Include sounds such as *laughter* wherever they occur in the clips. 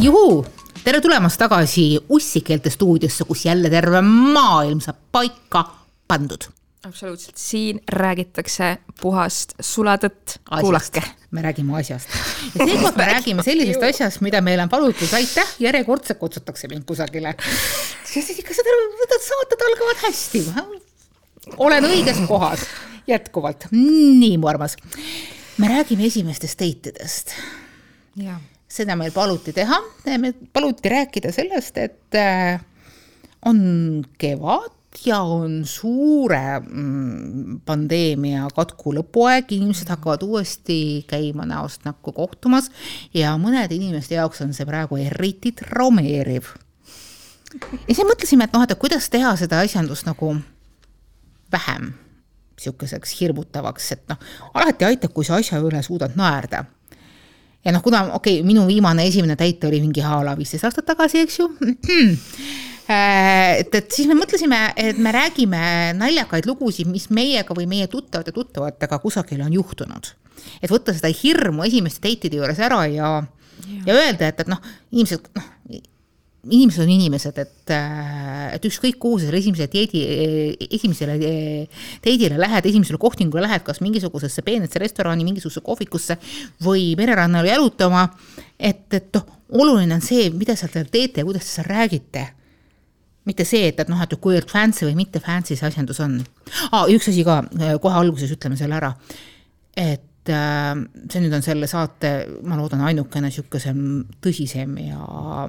juhuu, tere tulemast tagasi Ussikeelte stuudiosse, kus jälle terve maailm saab paika pandud. absoluutselt, siin räägitakse puhast sulatõtt, kuulake. me räägime asjast. *laughs* ja seekord me räägime sellisest asjast, mida meile on palutud, aitäh, järjekordselt kutsutakse mind kusagile. sest ikka seda, need saated algavad hästi. olen õiges kohas jätkuvalt, nii mu armas. me räägime esimestest date idest. Seda meil paluti teha, meil paluti rääkida sellest, et äh, on kevad ja on suure mm, pandeemia katku lõpuaeg, inimesed hakkavad uuesti käima näost näkku kohtumas ja mõnede inimeste jaoks on see praegu eriti traumeeriv. ja siis mõtlesime, et noh, et kuidas teha seda asjandust nagu vähem sihukeseks hirmutavaks, et noh, alati aitab, kui sa asja üle suudad naerda ja noh, kuna okei okay,, minu viimane esimene täit oli mingi a la viisteist aastat tagasi, eks ju äh, et, et siis me mõtlesime, et me räägime naljakaid lugusid, mis meiega või meie tuttavate tuttavatega kusagil on juhtunud. et võtta seda hirmu esimeste date'ide juures ära ja, ja., ja öelda, et, et noh, inimesed noh, inimesed on inimesed, et, äh, et ükskõik kuhu sa selle esimese teedi, esimesele teidile lähed, esimesele kohtingule lähed, kas mingisugusesse peenesse restorani, mingisugusesse kohvikusse või mererannale jalutama. et, et noh, oluline on see, mida seal teete ja kuidas te seal räägite. mitte see, et, et noh, et kuivõrd fancy või mitte fancy see asjandus on ah,. üks asi ka, kohe alguses ütleme selle ära. et äh, see nüüd on selle saate, ma loodan, ainukene sihukesem tõsisem ja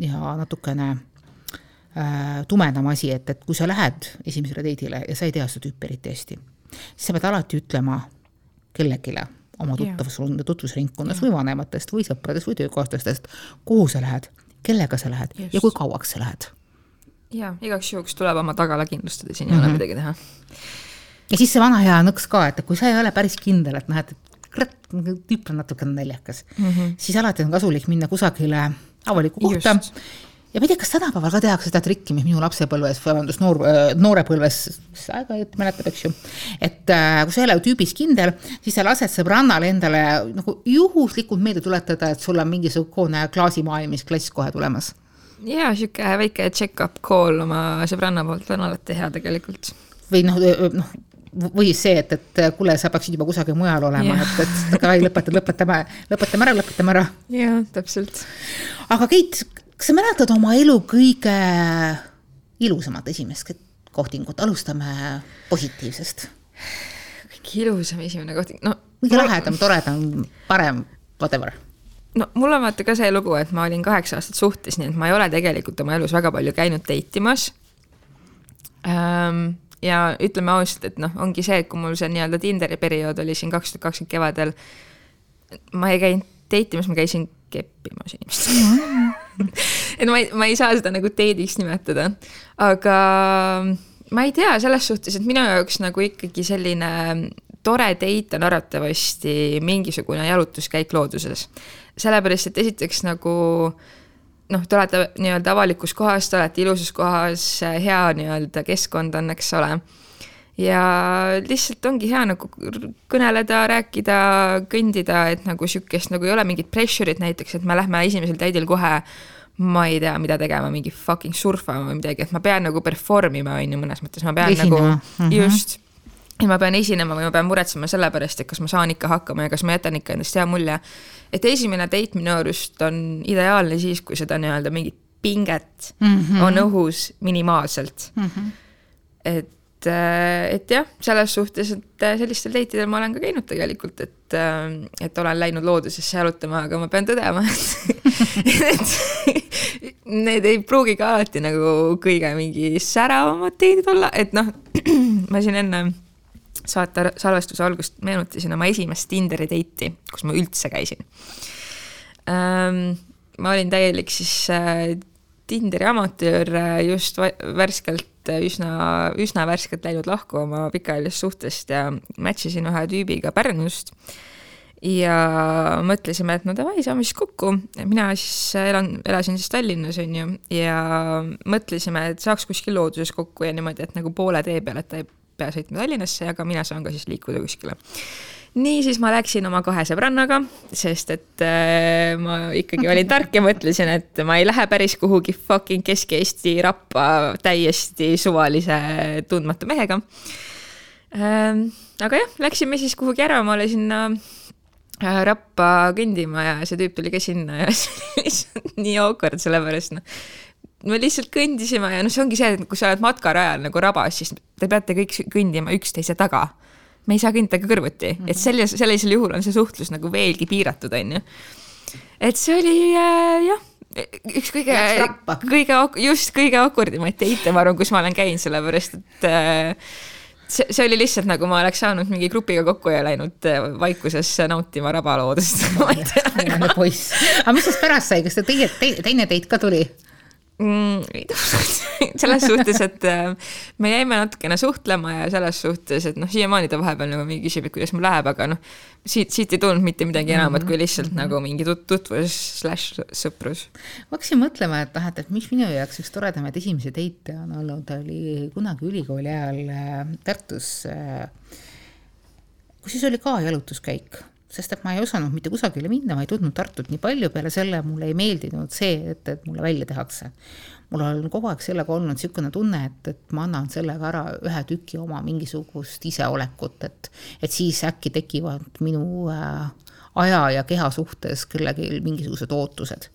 ja natukene äh, tumedam asi, et, et kui sa lähed esimesele date'ile ja sa ei tea seda tüüpi eriti hästi, siis sa pead alati ütlema kellelegi oma tuttavus, tutvusringkonnas või vanematest või sõpradest või töökaaslastest, kuhu sa lähed, kellega sa lähed Just. ja kui kauaks sa lähed. ja igaks juhuks tuleb oma tagala kindlustada, siin ei mm -hmm. ole mhm. midagi teha. ja siis see vana hea nõks ka, et kui sa ei ole päris kindel, et noh, et kurat, tüüp on natukene naljakas mm, -hmm. siis alati on kasulik minna kusagile avalikku kohta. ja ma ei tea, kas tänapäeval ka tehakse seda trikki, mis minu lapsepõlves, vabandust, noor, noorepõlves, mis aeg-ajalt mäletab, eks ju. et äh, kui sa ei ole tüübis kindel, siis sa lased sõbrannale endale nagu juhuslikult meelde tuletada, et sul on mingisugune klaasimaailmis klass kohe tulemas ja sihuke väike check-up call oma sõbranna poolt on alati hea tegelikult. või noh, noh või see, et, et kuule, sa peaksid juba kusagil mujal olema, et, et davai, lõpeta, lõpetame, lõpetame ära, lõpetame ära. jah, täpselt. aga Keit, kas sa mäletad oma elu kõige ilusamat esimest kohtingut, alustame positiivsest. kõige ilusam esimene kohting, no. kõige lahedam, toredam, parem, whatever no mul on vaata ka see lugu, et ma olin kaheksa aastat suhtes, nii et ma ei ole tegelikult oma elus väga palju käinud date imas ähm, ja ütleme ausalt, et noh, ongi see, et kui mul see nii-öelda Tinderi periood oli siin kaks tuhat kakskümmend kevadel, ma ei käinud date imas, ma käisin keppimas inimestega *laughs* et ma ei, ma ei saa seda nagu date'iks nimetada, aga ma ei tea, selles suhtes, et minu jaoks nagu ikkagi selline tore date on arvatavasti mingisugune jalutuskäik looduses. sellepärast, et esiteks nagu äh, noh, te olete nii-öelda avalikus kohas, te olete ilusas kohas, hea nii-öelda keskkond on, eks ole. ja lihtsalt ongi hea nagu kõneleda, rääkida, kõndida, et nagu sihukest nagu ei ole mingit pressure'it näiteks, et me lähme esimesel täidil kohe ma ei tea, mida tegema, mingi fucking surfama või midagi, et ma pean nagu perform ima, on ju, mõnes mõttes, ma pean Esinema. nagu mm, -hmm. just ja ma pean esinema või ma pean muretsema selle pärast, et kas ma saan ikka hakkama ja kas ma jätan ikka endast hea mulje et esimene date minu arust on ideaalne siis, kui seda nii-öelda mingit pinget mm -hmm. on õhus minimaalselt mm. -hmm. et, äh, et jah, selles suhtes, et äh, sellistel date idel ma olen ka käinud tegelikult, et, äh, et olen läinud loodusesse jalutama, aga ma pean tõdema, *laughs* et, need ei pruugi ka alati nagu kõige mingi säravamad date'id olla, et noh, *clears throat* ma siin enne saate salvestuse algust meenutasin oma esimest Tinderi date'i, kus ma üldse käisin ähm,. ma olin täielik siis äh, Tinderi amatöör äh, just värskelt, äh, üsna, üsna värskelt läinud lahku oma pikaajalisest suhtest ja match isin ühe tüübiga Pärnust ja mõtlesime, et no davai, saame siis kokku, mina siis elan, elasin siis Tallinnas, on ju, ja mõtlesime, et saaks kuskil looduses kokku ja niimoodi, et nagu poole tee peal, et ta ei pea sõitma Tallinnasse, aga mina saan ka siis liikuda kuskile. niisiis ma läksin oma kahe sõbrannaga, sest et äh, ma ikkagi olin tark ja mõtlesin, et ma ei lähe päris kuhugi fucking Kesk-Eesti rappa täiesti suvalise tundmatu mehega ähm,. aga jah, läksime siis kuhugi Järvamaale sinna äh, rappa kõndima ja see tüüp tuli ka sinna ja *laughs* see oli lihtsalt nii awkward, sellepärast noh me lihtsalt kõndisime ja noh, see ongi see, et kui sa oled matkarajal nagu rabas, siis te peate kõik kõndima üksteise taga. me ei saa kõndida kõrvuti mm, -hmm. et selles, sellisel juhul on see suhtlus nagu veelgi piiratud, on ju. et see oli äh, jah, üks kõige, kõige, just kõige akordimaid teite, ma arvan, kus ma olen käinud, sellepärast et äh, see, see oli lihtsalt nagu ma oleks saanud mingi grupiga kokku ja läinud äh, vaikuses nautima rabaloodust *laughs* aga mis siis pärast sai, kas teie, teine teit ka tuli? Mm,? *laughs* selles suhtes, et äh, me jäime natukene suhtlema ja selles suhtes, et noh, siiamaani ta vahepeal nagu mingi küsib, et kuidas mul läheb, aga noh, siit, siit ei tulnud mitte midagi enamat kui lihtsalt mm -hmm. nagu mingi tut-, tutvus slaš sõprus. ma hakkasin mõtlema, et noh, et, et mis minu jaoks üks toredamaid esimesi teite on olnud, oli kunagi ülikooli ajal äh, Tartus, äh, kus siis oli ka jalutuskäik sest et ma ei osanud mitte kusagile minna, ma ei tundnud Tartut nii palju, peale selle mulle ei meeldinud see, et, et mulle välja tehakse. mul on kogu aeg sellega olnud niisugune tunne, et, et ma annan sellega ära ühe tüki oma mingisugust iseolekut, et, et siis äkki tekivad minu äh, aja ja keha suhtes kellelgi mingisugused ootused.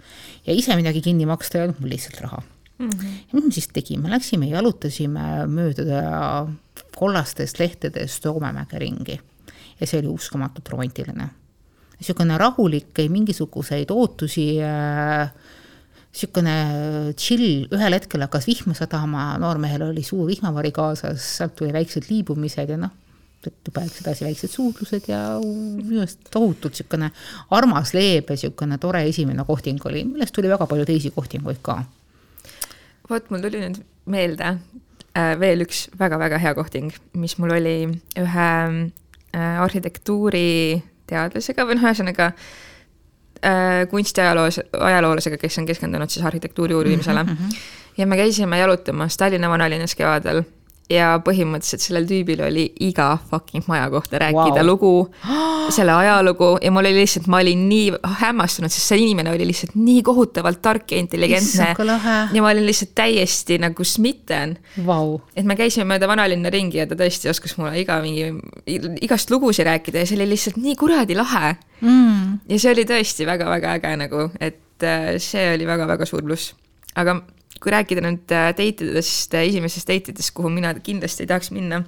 ja ise midagi kinni maksta ei olnud mul lihtsalt raha mm. -hmm. ja mis me siis tegime, läksime jalutasime mööda kollastest lehtedest Soomemäge ringi ja see oli uskumatult romantiline. niisugune rahulik, ei mingisuguseid ootusi äh, niisugune chill, ühel hetkel hakkas vihma sadama, noormehel oli suur vihmavari kaasas, sealt tuli väiksed liibumised ja noh, juba läks edasi väiksed suudlused ja minu arust tohutult niisugune armas, leebe, niisugune tore esimene kohting oli, millest tuli väga palju teisi kohtinguid ka. vot, mul tuli nüüd meelde äh, veel üks väga-väga hea kohting, mis mul oli ühe arhitektuuriteadlasega või noh, ühesõnaga äh, kunstiajaloos, ajaloolasega, kes on keskendunud siis arhitektuuri uurimisele mm. -hmm. ja me käisime jalutamas Tallinna vanalinnas kevadel ja põhimõtteliselt sellel tüübil oli iga fucking maja kohta rääkida wow. lugu, selle ajalugu ja mul oli lihtsalt, ma olin nii hämmastunud, sest see inimene oli lihtsalt nii kohutavalt tark ja intelligentne. ja ma olin lihtsalt täiesti nagu smitten wow.. et me käisime mööda vanalinna ringi ja ta tõesti oskas mulle iga mingi, igast lugusid rääkida ja see oli lihtsalt nii kuradi lahe mm.. ja see oli tõesti väga-väga äge nagu, et äh, see oli väga-väga suur pluss. aga kui rääkida nüüd date äh, idest, äh, esimesest date idest, kuhu mina kindlasti ei tahaks minna,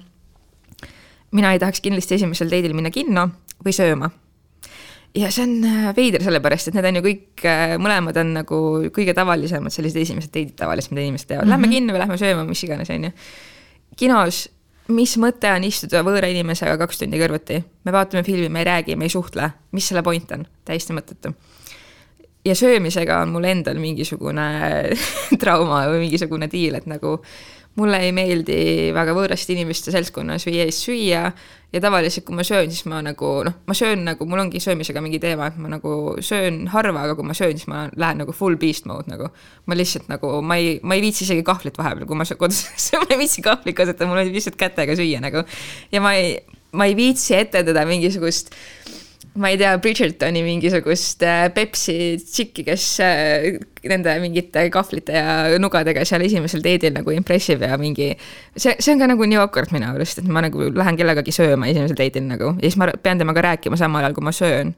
mina ei tahaks kindlasti esimesel date'il minna kinno või sööma. ja see on äh, veider sellepärast, et need on ju kõik, mõlemad on nagu kõige tavalisemad sellised esimesed date'id tavaliselt, mida inimesed teevad mm, -hmm. lähme kinno või lähme sööma, mis iganes, on ju. kinos, mis mõte on istuda võõra inimesega kaks tundi kõrvuti, me vaatame filmi, me ei räägi, me ei suhtle, mis selle point on, täiesti mõttetu ja söömisega on mul endal mingisugune *laughs* trauma või mingisugune diil, et nagu mulle ei meeldi väga võõraste inimeste seltskonnas või ees süüa ja tavaliselt, kui ma söön, siis ma nagu noh, ma söön nagu, mul ongi söömisega mingi teema, et ma nagu söön harva, aga kui ma söön, siis ma lähen nagu full beast mode nagu. ma lihtsalt nagu, ma ei, ma ei viitsi isegi kahvlit vahepeal, kui ma kodus *laughs* ma ei viitsi kahvlit kasutada, mul on lihtsalt kätega süüa nagu. ja ma ei, ma ei viitsi etendada mingisugust ma ei tea, Bridgertoni mingisugust äh, Pepsi tšikki, kes äh, nende mingite kahvlite ja nugadega seal esimesel teedil nagu impressib ja mingi. see, see on ka nagu nii awkward minu arust, et ma nagu lähen kellegagi sööma esimesel teedil nagu ja siis ma pean temaga rääkima samal ajal, kui ma söön.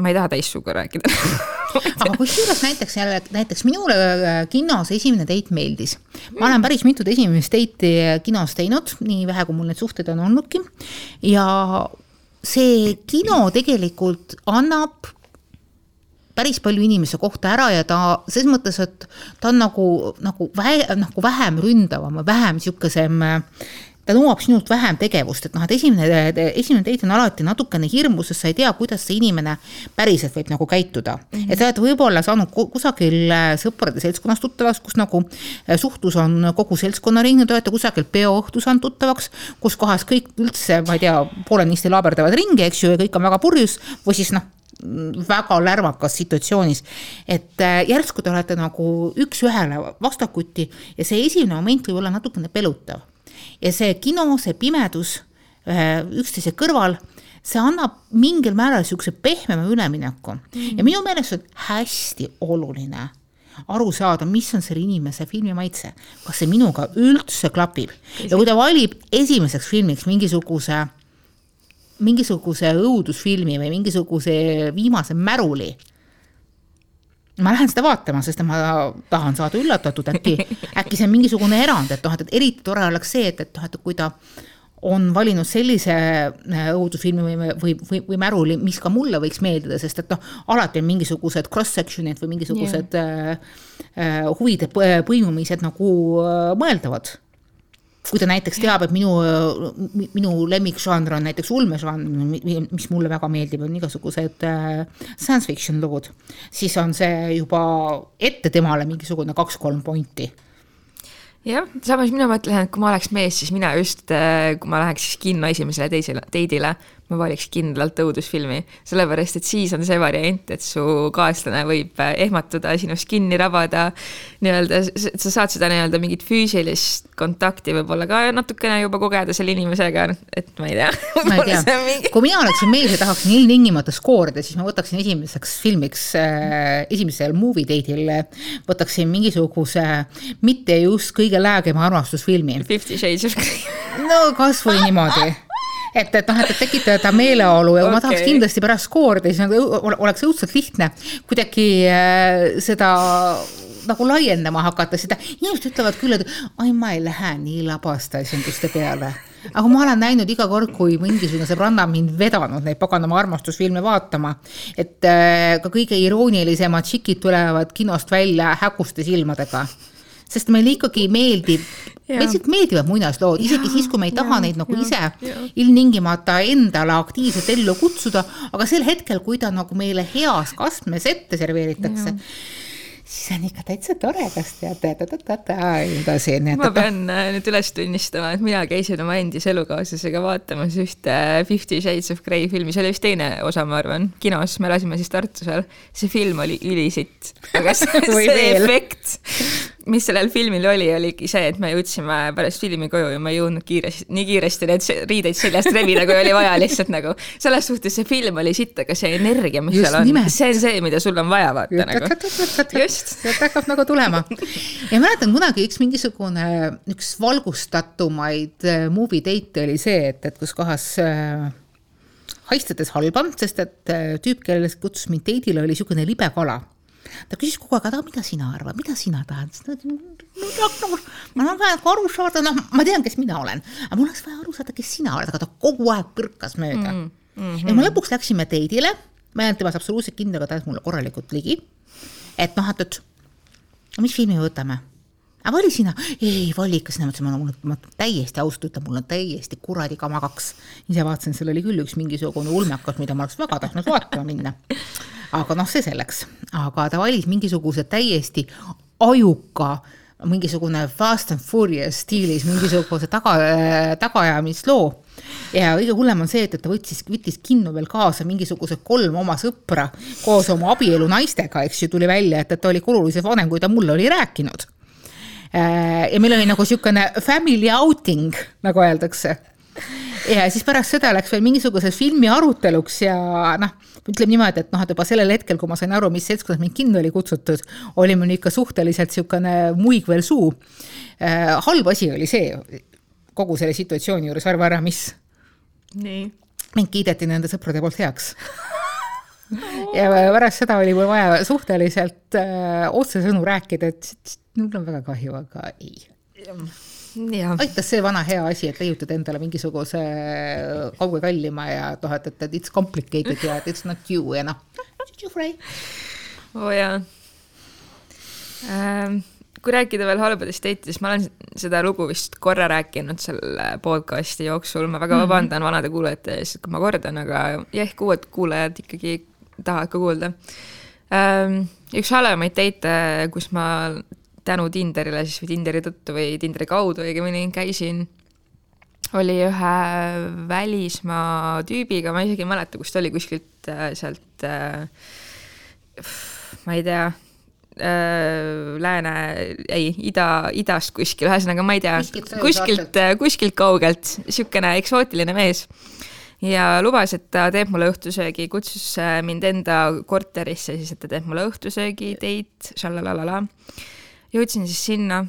ma ei taha täissuga rääkida *laughs* aga kusjuures näiteks jälle, näiteks minule äh, kinos esimene date meeldis. ma olen päris mitut esimest date'i kinos teinud, nii vähe, kui mul neid suhteid on olnudki ja see kino tegelikult annab päris palju inimese kohta ära ja ta selles mõttes, et ta on nagu, nagu vähe, nagu vähem ründavam vähem sihukesem ta nõuab sinult vähem tegevust, et noh, et esimene, esimene date on alati natukene hirmus, sest sa ei tea, kuidas see inimene päriselt võib nagu käituda mm. -hmm. et sa oled võib-olla saanud kusagil äh, sõprade seltskonnas tuttavaks, kus nagu äh, suhtlus on kogu seltskonnaring, te olete kusagil peoõhtu saanud tuttavaks, kus kohas kõik üldse, ma ei tea, poolenisti laaberdavad ringi, eks ju, ja kõik on väga purjus või siis noh, väga lärmakas situatsioonis. et äh, järsku te olete nagu üks-ühele vastakuti ja see esimene moment võib olla natukene pelutav ja see kino, see pimedus üksteise kõrval, see annab mingil määral niisuguse pehmema ülemineku. Mm ja minu meelest on hästi oluline aru saada, mis on selle inimese filmi maitse, kas see minuga üldse klapib? Ja kui ta valib esimeseks filmiks mingisuguse, mingisuguse õudusfilmi või mingisuguse viimase märuli ma lähen seda vaatama, sest ma tahan saada üllatatud, äkki, äkki see on mingisugune erand, et noh, et eriti tore oleks see, et, et noh, et kui ta on valinud sellise äh, õudusfilmi või, või, või, või märuli, mis ka mulle võiks meeldida, sest et noh, alati on mingisugused cross-section'id või mingisugused yeah. äh, äh huvide põimumised nagu mõeldavad kui ta näiteks teab, et minu, minu lemmikžanr on näiteks ulmežanr, mis mulle väga meeldib, on igasugused äh, science fiction lood, siis on see juba ette temale mingisugune kaks-kolm pointi. Jah, samas mina mõtlen, et kui ma oleks mees, siis mina just, äh, kui ma läheks siis kinno esimesele teisele date'ile, ma valiks kindlalt õudusfilmi, sellepärast et siis on see variant, et su kaaslane võib äh, ehmatuda, sinust kinni rabada, nii-öelda sa saad seda nii-öelda mingit füüsilist kontakti võib-olla ka natukene juba kogeda selle inimesega, et ma ei tea. *laughs* ma ei tea, mingi... kui mina oleksin mees ja tahaksin ilmtingimata skoorida, siis ma võtaksin esimeseks filmiks äh,, esimesel movie date'il võtaksin mingisuguse mitte just kõige läägema armastusfilmi. Fifty Shades of Grey no kasvõi niimoodi *laughs* et, et noh, et, tekitada meeleolu ja okay. ma tahaks kindlasti pärast skoorida, siis nagu oleks õudselt lihtne kuidagi äh, seda nagu laiendama hakata, seda inimesed ütlevad küll, et ai, ma ei lähe nii labaste asenduste peale aga ma olen näinud iga kord, kui mingisugune sõbranna on mind vedanud neid paganama armastusfilme vaatama, et äh, ka kõige iroonilisemad tšikid tulevad kinost välja häguste silmadega sest meile ikkagi meeldib, lihtsalt meeldivad muinaslood, isegi siis, kui me ei taha ja, neid nagu ja, ise ja. ilmtingimata endale aktiivselt ellu kutsuda, aga sel hetkel, kui ta nagu meile heas kastmes ette serveeritakse siis on ikka täitsa tore, kas teate, edasi. ma pean äh, nüüd üles tunnistama, et mina käisin oma endise elukaaslasega vaatamas ühte Fifty Shades of Grey filmi, see oli vist teine osa, ma arvan, kinos, me elasime siis Tartus veel. see film oli ülisitt, aga *laughs* see, see efekt, mis sellel filmil oli, oligi see, et me jõudsime pärast filmi koju ja ma ei jõudnud kiiresti, nii kiiresti neid riideid seljast rebida, kui oli vaja lihtsalt nagu. selles suhtes see film oli sitt, aga see energia, mis Just seal on, see on see, mida sul on vaja vaata nagu. just. sealt hakkab nagu tulema. ja mäletan kunagi üks mingisugune, üks valgustatumaid äh, movie date'e oli see, et, et kus kohas äh, haistades halba, sest et äh, tüüp, kellele kutsus mind date'ile, oli niisugune libe kala ta küsis kogu aeg, aga mida sina arvad, mida sina tahad? Ma tahan vaja aru saada, noh, ma tean, kes mina olen, aga mul oleks vaja aru saada, kes sina oled, aga ta kogu aeg põrkas mööda mm. -hmm. ja me lõpuks läksime date'ile, ma ei olnud temas absoluutselt kindel, aga ta ajas mulle korralikult ligi. et noh, et, et mis filmi me võtame aga vali sina, ei vali ikka sina, ma ütlesin, mul on, ma täiesti ausalt ütlen, mul on täiesti kuradi kama kaks. ise vaatasin, seal oli küll üks mingisugune ulmekas, mida ma oleks väga tahtnud vaatama minna aga noh, see selleks, aga ta valis mingisuguse täiesti ajuka mingisugune Fast and Furious stiilis mingisuguse taga, tagaajamisloo. ja kõige hullem on see, et, et ta võttis, võttis kinno veel kaasa mingisugused kolm oma sõpra koos oma abielu naistega, eks ju, tuli välja, et, et ta oli oluliselt vanem, kui ta mulle oli rääkinud. Äh, ja meil oli nagu niisugune family outing, nagu öeldakse ja siis pärast seda läks veel mingisuguseks filmi aruteluks ja noh, ütleme niimoodi, et noh, et juba sellel hetkel, kui ma sain aru, mis seltskonnas mind kinno oli kutsutud, oli mul ikka suhteliselt niisugune muig veel suu äh,. halb asi oli see kogu selle situatsiooni juures, arva ära, mis. mind kiideti nende sõprade poolt heaks ja pärast seda oli mul vaja suhteliselt äh, otsesõnu rääkida, et mul on väga kahju, aga ei aitas see vana hea asi, et leiutad endale mingisuguse kauge kallima ja noh, et, et, it's complicated ja it's not you ja noh, oo jaa ähm, kui rääkida veel halbadest date'idest, ma olen seda lugu vist korra rääkinud selle podcast'i jooksul, ma väga mhm. vabandan mm -hmm. vanade kuulajate ees, kui ma kordan, aga jah, uued kuulajad ikkagi tahavad ka kuulda. Ähm, üks halvemaid date'e, kus ma tänu Tinderile siis või Tinderi tõttu või Tinderi kaudu õigemini käisin, oli ühe välismaa tüübiga, ma isegi ei mäleta, kus ta oli, kuskilt äh, sealt äh, ma ei tea äh,, lääne, ei, ida, idast kuskil, ühesõnaga ma ei tea, kuskilt, kuskilt kaugelt, niisugune eksootiline mees ja lubas, et ta teeb mulle õhtusöögi, kutsus mind enda korterisse siis, et ta teeb mulle õhtusöögi, date, šalalala. Jõudsin siis sinna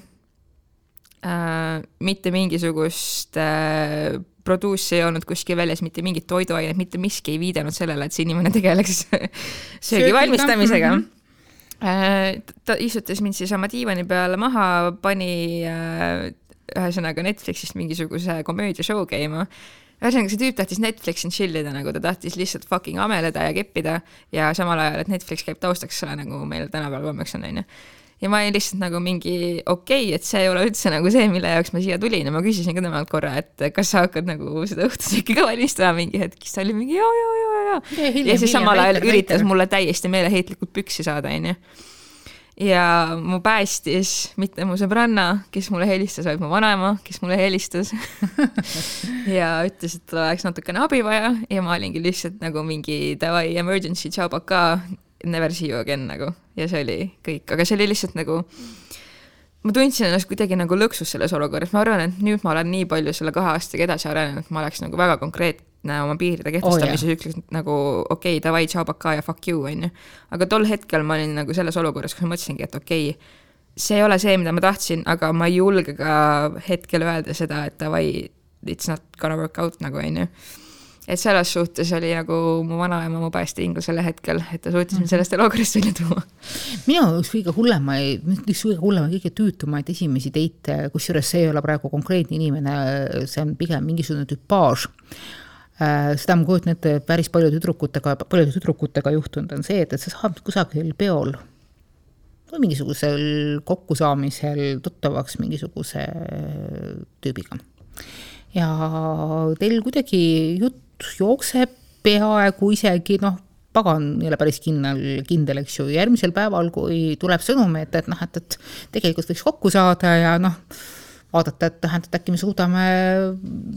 äh,. mitte mingisugust äh, produussi ei olnud kuskil väljas, mitte mingit toiduainet, mitte miski ei viidanud sellele, et see inimene tegeleks *laughs* söögi valmistamisega mm. -hmm ta istutas mind siis oma diivani peale maha, pani äh, ühesõnaga Netflixist mingisuguse komöödia-show käima ühesõnaga, see tüüp tahtis Netflixi chill ida, nagu ta tahtis lihtsalt fucking ameleda ja keppida ja samal ajal, et Netflix käib taustaks, ole, nagu meil tänapäeval kombeks on, onju. Ja ma olin lihtsalt nagu mingi okei okay,, et see ei ole üldse nagu see, mille jaoks ma siia tulin. Ja ma küsisin ka temalt korra, et kas sa hakkad nagu seda õhtusööki ka valmistama mingi hetk, siis ta oli mingi ja, ja, ja, ja. ja siis samal ajal üritas mulle täiesti meeleheitlikult püksi saada, onju. Ja mu päästis mitte mu sõbranna, kes mulle helistas, vaid mu vanaema, kes mulle helistas. *laughs* Ja ütles, et tal oleks natukene abi vaja ja ma olingi lihtsalt nagu mingi davai emergency tšaubaka, never see you again nagu. Ja see oli kõik, aga see oli lihtsalt nagu ma tundsin ennast kuidagi nagu lõksus selles olukorras, ma arvan, et nüüd ma olen nii palju selle kahe aastaga edasi arenenud, ma oleks nagu väga konkreetne oma piiride kehtestamises oh, ütleks nagu okei okay,, davai, tšau, pakaa ja fuck you, on ju. aga tol hetkel ma olin nagu selles olukorras, kus ma mõtlesingi, et okei okay,, see ei ole see, mida ma tahtsin, aga ma ei julge ka hetkel öelda seda, et davai, it's not gonna work out nagu, on ju et selles suhtes oli nagu mu vanaema mu päästeingel sel hetkel, et ta suutis mind mhm. sellest olukorrast välja tuua. minu üks kõige hullemaid, üks kõige hullemaid, kõige tüütumaid esimesi teite, kusjuures see ei ole praegu konkreetne inimene, see on pigem mingisugune tüpaaž Äh, seda ma kujutan ette, päris palju tüdrukutega, paljude tüdrukutega juhtunud on see, et, et sa saad kusagil peol või mingisugusel kokkusaamisel tuttavaks mingisuguse tüübiga. ja teil kuidagi jutt jookseb peaaegu isegi noh, pagan ei ole päris kindel, kindel, eks ju, järgmisel päeval, kui tuleb sõnum, et, et noh, et, et tegelikult võiks kokku saada ja noh, vaadata, et tähendab, et äkki me suudame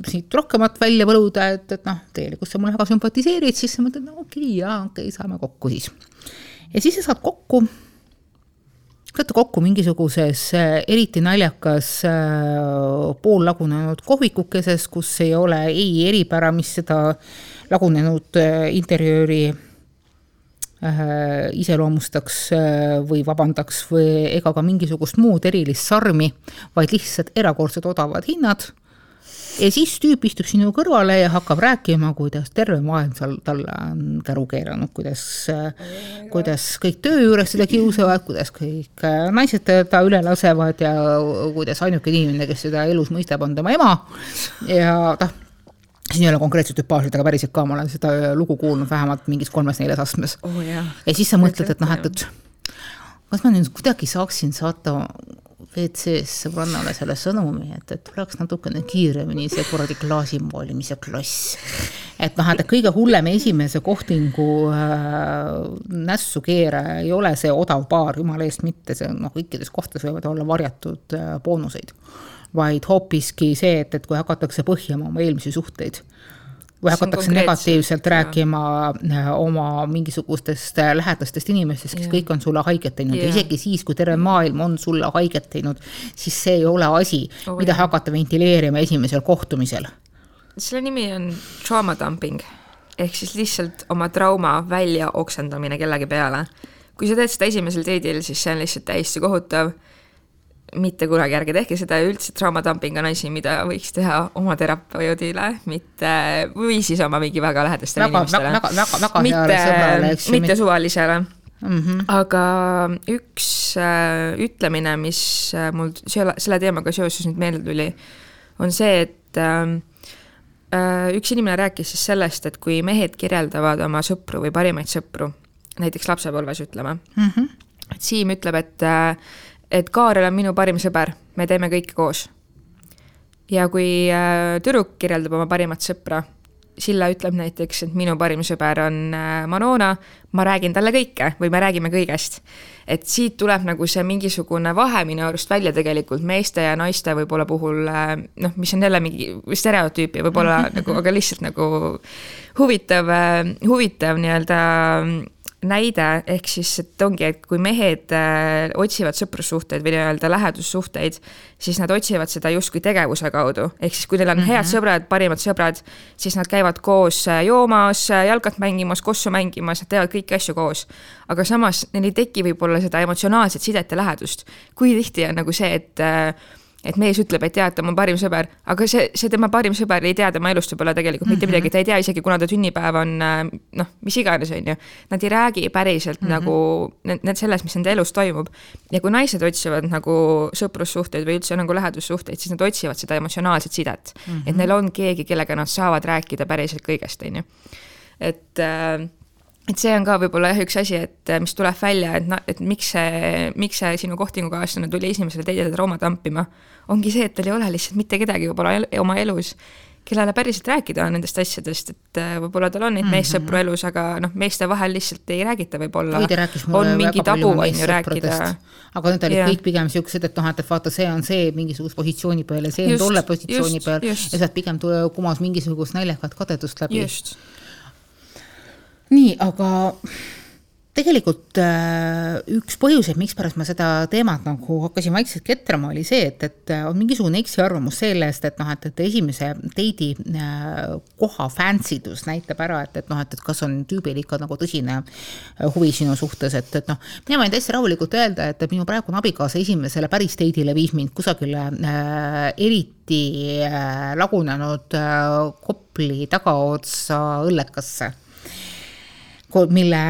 siit rohkemat välja võluda, et, et noh, tegelikult sa mulle väga sümpatiseerid, siis sa mõtled, no okei okay,, jaa, okei okay,, saame kokku siis. ja siis sa saad kokku, saate kokku mingisuguses eriti naljakas poollagunenud kohvikukeses, kus ei ole ei eripära, mis seda lagunenud interjööri Äh, iseloomustaks äh, või vabandaks või ega ka mingisugust muud erilist sarmi, vaid lihtsalt erakordselt odavad hinnad. Ja siis tüüp istub sinu kõrvale ja hakkab rääkima, kuidas terve maailm seal talle on käru keeranud, kuidas, kuidas kõik töö juures teda kiusavad, kuidas kõik äh, naised teda üle lasevad ja kuidas ainuke inimene, kes seda elus mõistab, on tema ema. ja noh siin ei ole konkreetselt tüpaažid, aga päriselt ka, ma olen seda lugu kuulnud vähemalt mingis kolmes-neljas astmes oh,. ja siis sa mõtled, et noh, et, et kas ma nüüd kuidagi saaksin saata WC-s sõbrannale selle sõnumi, et, et tuleks natukene kiiremini see kuradi klaasimoolimise klass. et noh, et kõige hullem esimese kohtingu äh, nässukeere ei ole see odav baar, jumala eest mitte, see noh, kõikides kohtades võivad olla varjatud äh, boonuseid vaid hoopiski see, et, et kui hakatakse põhjama oma eelmisi suhteid või hakatakse negatiivselt ja. rääkima äh, oma mingisugustest äh, lähedastest inimestest, kes ja. kõik on sulle haiget teinud ja isegi siis, kui terve maailm on sulle haiget teinud, siis see ei ole asi oh,, mida jah. hakata ventileerima esimesel kohtumisel. selle nimi on trauma dumping ehk siis lihtsalt oma trauma välja oksendamine kellegi peale. kui sa teed seda esimesel date'il, siis see on lihtsalt täiesti kohutav mitte kunagi, ärge tehke seda ja üldse traumadamping on asi, mida võiks teha oma terapeudile, mitte, või siis oma mingi väga lähedastele väga, inimestele. väga, väga, väga heale sõbrale, eks ju. mitte suvalisele mm. -hmm. aga üks äh, ütlemine, mis äh, mul selle, selle teemaga seoses nüüd meelde tuli, on see, et äh, äh, üks inimene rääkis siis sellest, et kui mehed kirjeldavad oma sõpru või parimaid sõpru, näiteks lapsepõlves ütleme mm, -hmm. et Siim ütleb, et äh, et Kaarel on minu parim sõber, me teeme kõike koos. ja kui äh, tüdruk kirjeldab oma parimat sõpra, Silla ütleb näiteks, et minu parim sõber on äh, Manona, ma räägin talle kõike või me räägime kõigest. et siit tuleb nagu see mingisugune vahe minu arust välja tegelikult meeste ja naiste võib-olla puhul äh, noh, mis on jälle mingi stereotüüp ja võib-olla *laughs* nagu, aga lihtsalt nagu huvitav, huvitav nii-öelda näide, ehk siis, et ongi, et kui mehed äh, otsivad sõprussuhteid või nii-öelda lähedussuhteid, siis nad otsivad seda justkui tegevuse kaudu, ehk siis kui neil on mm -hmm. head sõbrad, parimad sõbrad, siis nad käivad koos äh, joomas, äh, jalkat mängimas, kossu mängimas, nad teevad kõiki asju koos. aga samas neil ei teki võib-olla seda emotsionaalset sidet ja lähedust. kui tihti on nagu see, et äh, et mees ütleb, et jaa, et ta on mu parim sõber, aga see, see tema parim sõber ei tea tema elust võib-olla tegelikult mm -hmm. mitte mhm. midagi, ta ei tea isegi, kuna ta sünnipäev on noh, mis iganes, on ju. Nad ei räägi päriselt mm -hmm. nagu need sellest, mis nende elus toimub. ja kui naised otsivad nagu sõprussuhteid või üldse nagu lähedussuhteid, siis nad otsivad seda emotsionaalset sidet mm. -hmm. et neil on keegi, kellega nad saavad rääkida päriselt kõigest, on ju. et äh, et see on ka võib-olla jah, üks asi, et mis tuleb välja, et noh, et miks see, miks see sinu kohtingukaaslane tuli esimesele teisele Rooma tampima, ongi see, et tal ei ole lihtsalt mitte kedagi võib-olla el oma elus, kellele päriselt rääkida nendest asjadest, et äh, võib-olla tal on neid mm -hmm. meessõpru elus, aga noh, meeste vahel lihtsalt ei räägita võib-olla. on mingi tabu, on ju, rääkida. aga need olid yeah. kõik pigem siuksed, et noh, et vaata, see on see mingisuguse positsiooni peal ja see on just, tolle positsiooni just, peal just. ja sealt pigem kumas mingisugust naljakat kadedust läbi. Nii, aga tegelikult äh, üks põhjuseid, mikspärast ma seda teemat nagu hakkasin vaikselt ketrama, oli see, et, et äh, on mingisugune eksiarvamus sellest, et noh, et, et esimese date'i äh, koha fansidus näitab ära, et, et noh, et, et kas on tüübil ikka nagu tõsine huvi sinu suhtes, et, et noh, mina võin täiesti rahulikult öelda, et, minu praegune abikaasa esimesele päris date'ile viis mind kusagile äh, eriti äh, lagunenud äh, Kopli tagaotsa õllekasse mille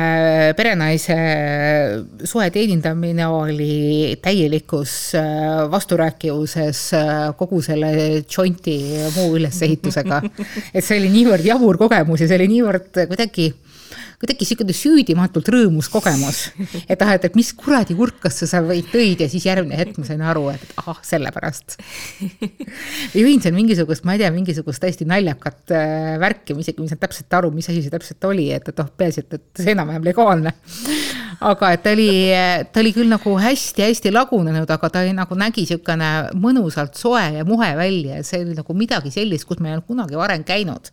perenaise soe teenindamine oli täielikus äh, vasturääkivuses äh, kogu selle jointi muu ülesehitusega. *laughs* et see oli niivõrd jabur kogemus ja see oli niivõrd kuidagi kuidagi niisugune süüdimatult rõõmus kogemus. et ah, et, et mis kuradi kurkasse sa võid tõid ja siis järgmine hetk ma sain aru, et ahah, sellepärast. jõin seal mingisugust, ma ei tea, mingisugust täiesti naljakat äh, värki, ma isegi ei saanud täpselt aru, mis asi see täpselt oli, et, et oh, peaasi, et, et see enam-vähem legaalne. aga et ta oli, ta oli küll nagu hästi-hästi lagunenud, aga ta oli nagu nägi niisugune mõnusalt soe ja muhe välja ja see oli nagu midagi sellist, kus ma ei olnud kunagi varem käinud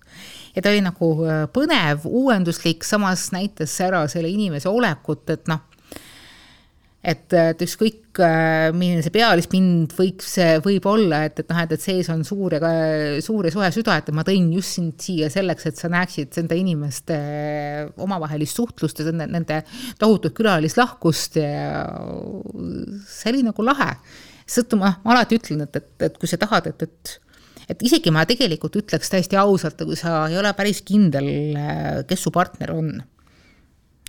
ja ta oli nagu äh, põnev, uuenduslik, samas näitas ära selle inimese olekut, et noh, et, et ükskõik, äh, milline see pealispind võiks, võib olla, et, et noh, et, et sees on suur ja suur ja soe süda, et ma tõin just sind siia selleks, et sa näeksid nende inimeste omavahelist suhtlust ja nende, nende tohutut külalislahkust ja see oli nagu lahe. seetõttu ma, ma alati ütlen, et, et, et kui sa tahad, et, et et isegi ma tegelikult ütleks täiesti ausalt, kui sa ei ole päris kindel, kes su partner on.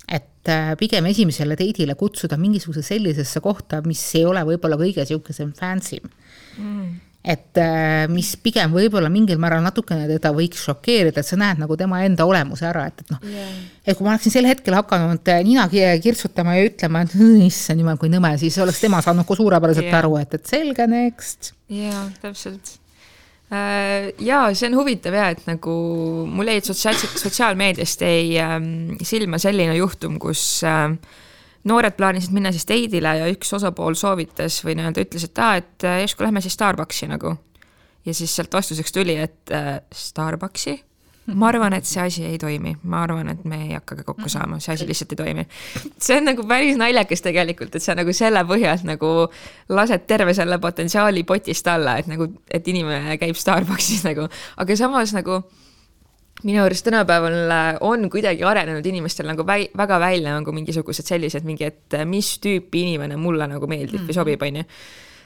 et äh, pigem esimesele date'ile kutsuda mingisuguse sellisesse kohta, mis ei ole võib-olla kõige sihukesem fancy mm et äh, mis pigem võib-olla mingil määral natukene teda võiks šokeerida, et sa näed nagu tema enda olemuse ära, et, et noh yeah., et kui ma oleksin sel hetkel hakanud äh, nina kirtsutama ja ütlema, et issand jumal, kui nõme, siis oleks tema saanud ka suurepäraselt yeah. aru, et, et selge, next. jaa, täpselt Äh, jaa, see on huvitav ja et nagu mul jäid sotsiaal, sotsiaalmeediast jäi ähm, silma selline juhtum, kus äh, noored plaanisid minna siis date'ile ja üks osapool soovitas või nii-öelda ütles, et aa, et äh, järsku lähme siis Starbucksi nagu. ja siis sealt vastuseks tuli, et äh, Starbucksi ma arvan, et see asi ei toimi, ma arvan, et me ei hakkagi kokku mhm. saama, see asi lihtsalt ei toimi. see on nagu päris naljakas tegelikult, et sa nagu selle põhjalt nagu lased terve selle potentsiaali potist alla, et nagu, et inimene käib Starbuckis nagu, aga samas nagu minu arust tänapäeval on kuidagi arenenud inimestel nagu väi, väga välja nagu mingisugused sellised mingi, et mis tüüpi inimene mulle nagu meeldib mm või sobib, on ju.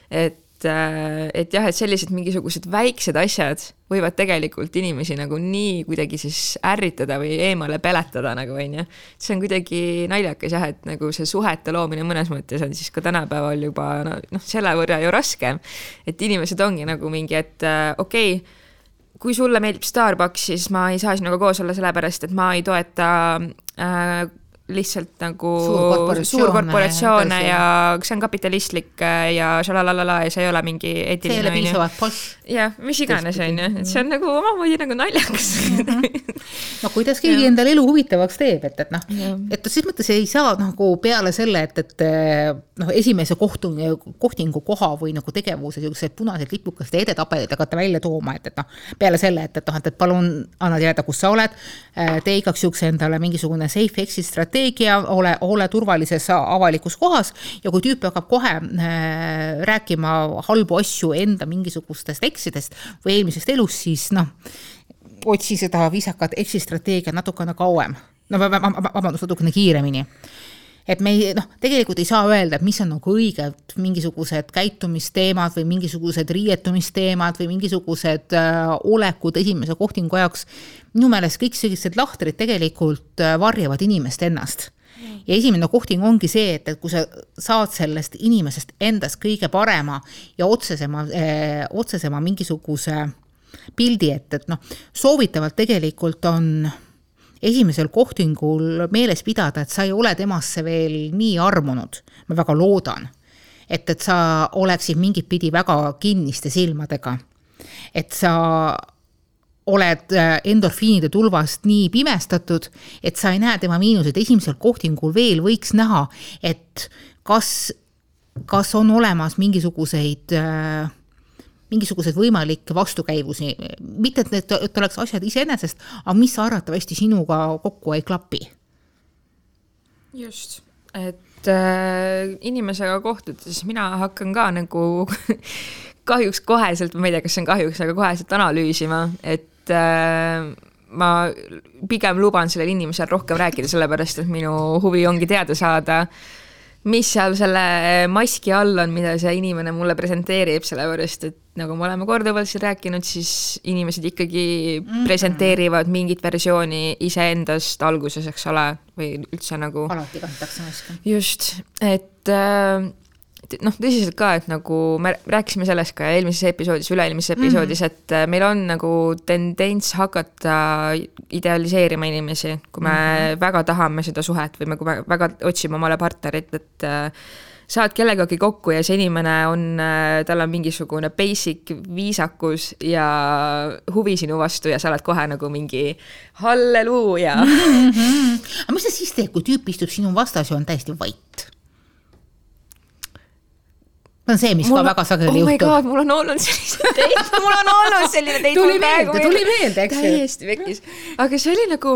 et äh, et jah, et sellised mingisugused väiksed asjad võivad tegelikult inimesi nagu nii kuidagi siis ärritada või eemale peletada nagu onju. see on kuidagi naljakas jah, et nagu see suhete loomine mõnes mõttes on siis ka tänapäeval juba noh no, selle võrra ju raskem. et inimesed ongi nagu mingi, et äh, okei okay, kui sulle meeldib Starbucks, siis ma ei saa sinuga koos olla, sellepärast et ma ei toeta äh, lihtsalt nagu suurkorporatsioone suur ja see on kapitalistlik äh, ja šalalalala ja see ei ole mingi eetiline. see ei ole piisavalt poš. jah, mis iganes, on ju, et see on nagu omamoodi nagu naljakas mm. -hmm. no kuidas *laughs* keegi endale elu huvitavaks teeb, et, et noh, et ses mõttes ei saa nagu peale selle, et, et noh, esimese kohtu, kohtingu koha või nagu tegevuse siukseid punaseid lipukaste edetabeleid hakata välja tooma, et, et noh, peale selle, et, et noh, et, et palun anna teada, kus sa oled, äh, tee igaks juhuks endale mingisugune safe exit strateegia strateegia, ole, ole turvalises avalikus kohas ja kui tüüp hakkab kohe äh, rääkima halbu asju enda mingisugustest eksidest või eelmisest elust, siis noh, otsi seda viisakat exit strateegiat natukene kauem. No vabandust, natukene kiiremini et me ei noh, tegelikult ei saa öelda, et mis on nagu õiged mingisugused käitumisteemad või mingisugused riietumisteemad või mingisugused äh, olekud esimese kohtingu ajaks. minu meelest kõik sellised lahtrid tegelikult äh, varjavad inimest ennast ja esimene kohting ongi see, et, et kui sa saad sellest inimesest endast kõige parema ja otsesema eh,, otsesema mingisuguse pildi ette, et noh, soovitavalt tegelikult on esimesel kohtingul meeles pidada, et sa ei ole temasse veel nii armunud, ma väga loodan, et, et sa oleksid mingit pidi väga kinniste silmadega. et sa oled äh, endorfiinide tulvast nii pimestatud, et sa ei näe tema miinuseid, esimesel kohtingul veel võiks näha, et kas, kas on olemas mingisuguseid äh, mingisuguseid võimalikke vastukäivusi, mitte et need, et oleks asjad iseenesest, aga mis arvatavasti sinuga kokku ei klapi. just, et äh, inimesega kohtudes mina hakkan ka nagu *laughs* kahjuks koheselt, ma ei tea, kas see on kahjuks, aga koheselt analüüsima, et äh, ma pigem luban sellel inimesel rohkem rääkida, sellepärast et minu huvi ongi teada saada äh, mis seal selle maski all on, mida see inimene mulle presenteerib, sellepärast et nagu me oleme korduvalt siin rääkinud, siis inimesed ikkagi mm -hmm. presenteerivad mingit versiooni iseendast alguses, eks ole, või üldse nagu. alati kantakse maski. just, et äh, noh, tõsiselt ka, et nagu me rääkisime sellest ka eelmises episoodis, üle-eelmises episoodis mm, -hmm. et äh, meil on nagu tendents hakata idealiseerima inimesi, kui me mm -hmm. väga tahame seda suhet või me, kui me väga otsime omale partnerit, et äh, saad kellegagi kokku ja see inimene on, äh, tal on mingisugune basic viisakus ja huvi sinu vastu ja sa oled kohe nagu mingi halleluuja mm. -hmm. *laughs* aga mis sa siis teed, kui tüüp istub sinu vastas ja on täiesti vait? See on see, mis mul, ka väga sageli oh juhtub. mul on olnud selliseid teid, mul on olnud selline *laughs* teid. tuli meelde, tuli meelde, eks ju. täiesti pekkis, aga see oli nagu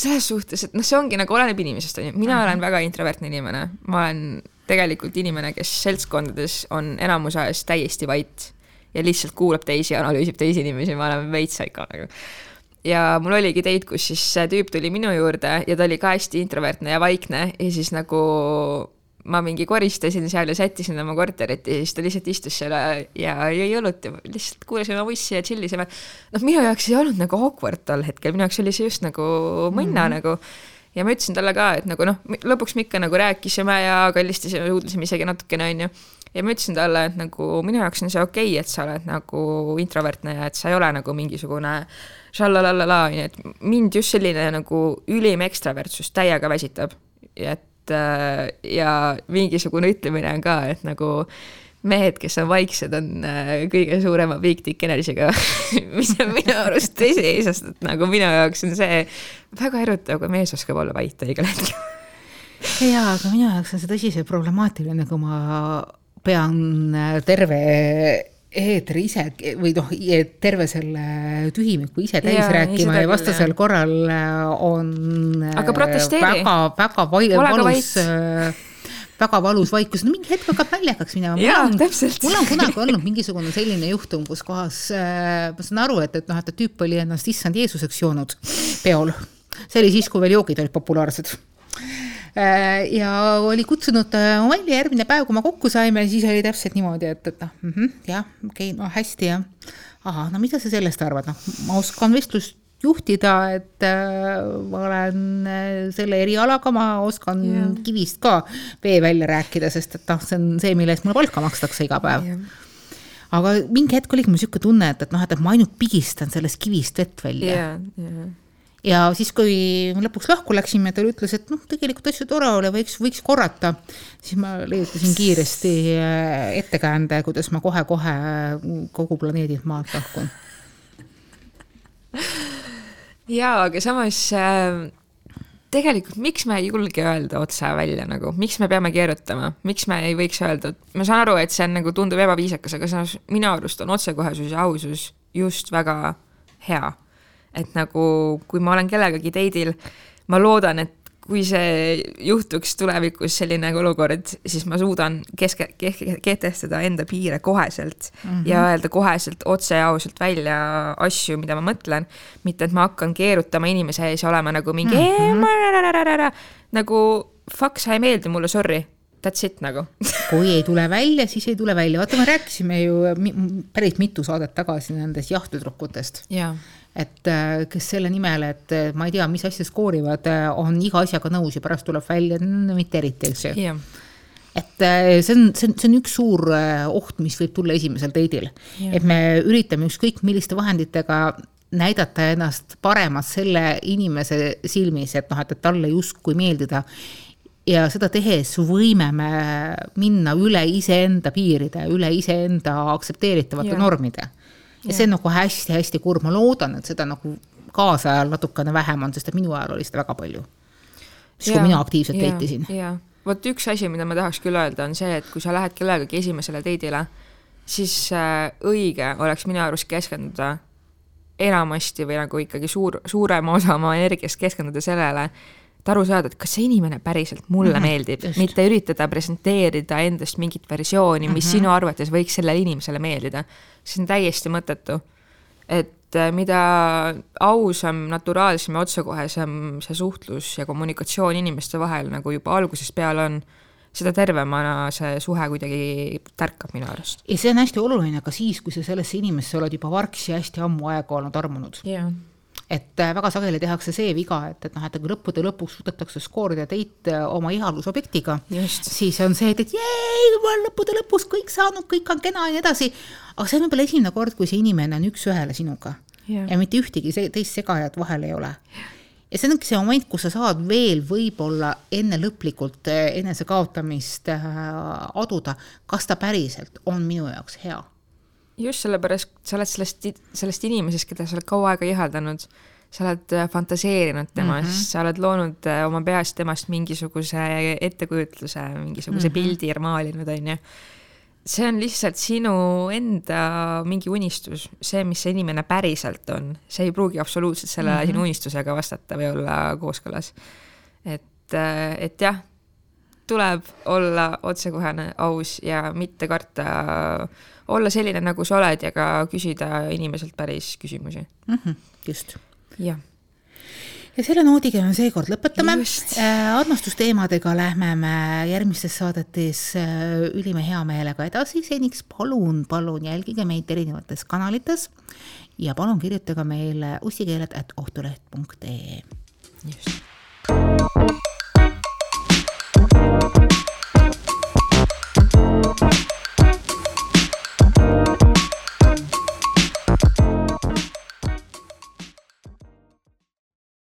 selles suhtes, et noh, see ongi nagu oleneb inimesest, on ju, mina Aha. olen väga introvertne inimene, ma olen tegelikult inimene, kes seltskondades on enamuse ajast täiesti vait ja lihtsalt kuulab teisi, analüüsib teisi inimesi, ma olen veits saika nagu ja mul oligi date, kus siis see tüüp tuli minu juurde ja ta oli ka hästi introvertne ja vaikne ja siis nagu ma mingi koristasin seal ja sättisin oma korterit ja siis ta lihtsalt istus seal ja jõi õlut ja lihtsalt kuulasime ussi ja tšillisime. noh, minu jaoks ei olnud nagu awkward tol hetkel, minu jaoks oli see just nagu mõnna mm -hmm. nagu. ja ma ütlesin talle ka, et nagu noh, lõpuks me ikka nagu rääkisime ja kallistasime, suudlesime isegi natukene, onju. ja ma ütlesin talle, et nagu minu jaoks on see okei okay,, et sa oled nagu introvertne ja et sa ei ole nagu mingisugune šallalalala, onju, et mind just selline nagu ülim ekstravertsus täiega väsitab. et ja mingisugune ütlemine on ka, et nagu mehed, kes on vaiksed, on äh, kõige suurema big dick energy'ga mis on minu arust tõsi, sest et nagu minu jaoks on see väga erutav, kui mees oskab olla vait õigel hetkel. Jaa, aga minu jaoks on see tõsiselt problemaatiline, kui ma pean äh, terve eetri ise või noh, terve selle tühimiku ise täis ja, rääkima ja vastasel korral äh, on aga protesteeri. väga, väga vai, valus äh, väga valus vaikus, no mingi hetk hakkab naljakaks minema. mul on kunagi olnud mingisugune selline juhtum, kus kohas äh, ma saan aru, et, et noh, et tüüp oli ennast issand Jeesuseks joonud peol. see oli siis, kui veel joogid olid populaarsed Äh, ja oli kutsunud äh, välja järgmine päev, kui me kokku saime, siis oli täpselt niimoodi, et, et noh mm -hmm,, jah, okei okay,, no hästi jah. ahah, no mida sa sellest arvad, noh, ma oskan vestlust juhtida, et äh, ma olen äh, selle erialaga, ma oskan yeah. kivist ka vee välja rääkida, sest et noh, see on see, mille eest mulle palka makstakse iga päev yeah. aga mingi hetk oligi mul niisugune tunne, et, et noh, et ma ainult pigistan sellest kivist vett välja yeah,. Yeah ja siis, kui lõpuks lahku läksime, ta ütles, et noh, tegelikult hästi tore oli, võiks, võiks korrata. siis ma leiutasin kiiresti äh, ettekäände, kuidas ma kohe-kohe kogu planeedilt maalt lahkun. jaa, aga samas äh, tegelikult miks me ei julge öelda otse välja nagu, miks me peame keerutama, miks me ei võiks öelda, et ma saan aru, et see on nagu tundub ebaviisakas, aga samas minu arust on otsekohesus ja ausus just väga hea et nagu, kui ma olen kellegagi date'il, ma loodan, et kui see juhtuks tulevikus selline olukord, siis ma suudan keske, kehtestada enda piire koheselt mm -hmm. ja öelda koheselt otse ja ausalt välja asju, mida ma mõtlen. mitte, et ma hakkan keerutama inimese ees ja olema nagu mingi mm -hmm. nagu fuck, sa ei meeldi mulle, sorry that's it nagu *laughs* kui ei tule välja, siis ei tule välja, vaata, me rääkisime ju päris mitu saadet tagasi nendest jahtüdrukutest yeah et äh, kes selle nimel, et äh, ma ei tea, mis asja skoorivad, äh, on iga asjaga nõus ja pärast tuleb välja, mitte eriti, eks ju yeah. et see on, see on, see on üks suur oht, mis võib tulla esimesel date'il yeah., et me üritame ükskõik milliste vahenditega näidata ennast paremat selle inimese silmis, et noh, et, et talle justkui meeldida ja seda tehes võime me minna üle iseenda piiride, üle iseenda aktsepteeritavate yeah. normide ja see on nagu hästi-hästi kurb, ma loodan, et seda nagu kaasajal natukene vähem on, sest et minu ajal oli seda väga palju. siis, kui mina aktiivselt date isin. jaa, vot üks asi, mida ma tahaks küll öelda, on see, et kui sa lähed kellegagi esimesele date'ile, siis äh, õige oleks minu arust keskenduda enamasti või nagu ikkagi suur, suurema osa oma energiast keskenduda sellele, et aru saada, et kas see inimene päriselt mulle mm -hmm, meeldib, mitte üritada presenteerida endast mingit versiooni, mis mm -hmm. sinu arvates võiks sellele inimesele meeldida. see on täiesti mõttetu. et äh, mida ausam, naturaalsem ja otsekohesem see suhtlus ja kommunikatsioon inimeste vahel nagu juba algusest peale on, seda tervemana see suhe kuidagi tärkab minu arust. ja see on hästi oluline ka siis, kui sa sellesse inimesse oled juba vargsi hästi ammu aega olnud armunud yeah et äh, väga sageli tehakse see viga, et, et noh, et kui lõppude lõpuks suudetakse skoorida teid äh, oma ihalusobjektiga, siis on see, et, et jee, ma olen lõppude lõpus kõik saanud, kõik on kena ja nii edasi. aga see on võib-olla esimene kord, kui see inimene on üks-ühele sinuga ja. ja mitte ühtegi teist segajat vahel ei ole. ja see ongi see moment, kus sa saad veel võib-olla enne lõplikult äh, enesekaotamist aduda, kas ta päriselt on minu jaoks hea just sellepärast, sa oled sellest, sellest inimesest, keda sa oled kaua aega ihaldanud, sa oled äh, fantaseerinud temast mm, -hmm. sa oled loonud äh, oma peas temast mingisuguse ettekujutluse, mingisuguse mm -hmm. pildi maalinud, onju. see on lihtsalt sinu enda mingi unistus, see, mis see inimene päriselt on, see ei pruugi absoluutselt selle mm -hmm. sinu unistusega vastata või olla kooskõlas. et, äh, et jah, tuleb olla otsekohene, aus ja mitte karta olla selline, nagu sa oled ja ka küsida inimeselt päris küsimusi mm. -hmm, just. jah ja selle noodiga me seekord lõpetame. Äh, armastusteemadega lähme me järgmistes saadetes äh, ülima hea meelega edasi, seniks palun, palun jälgige meid erinevates kanalites ja palun kirjutage meile ussikeeled at ohtuleht.ee. just.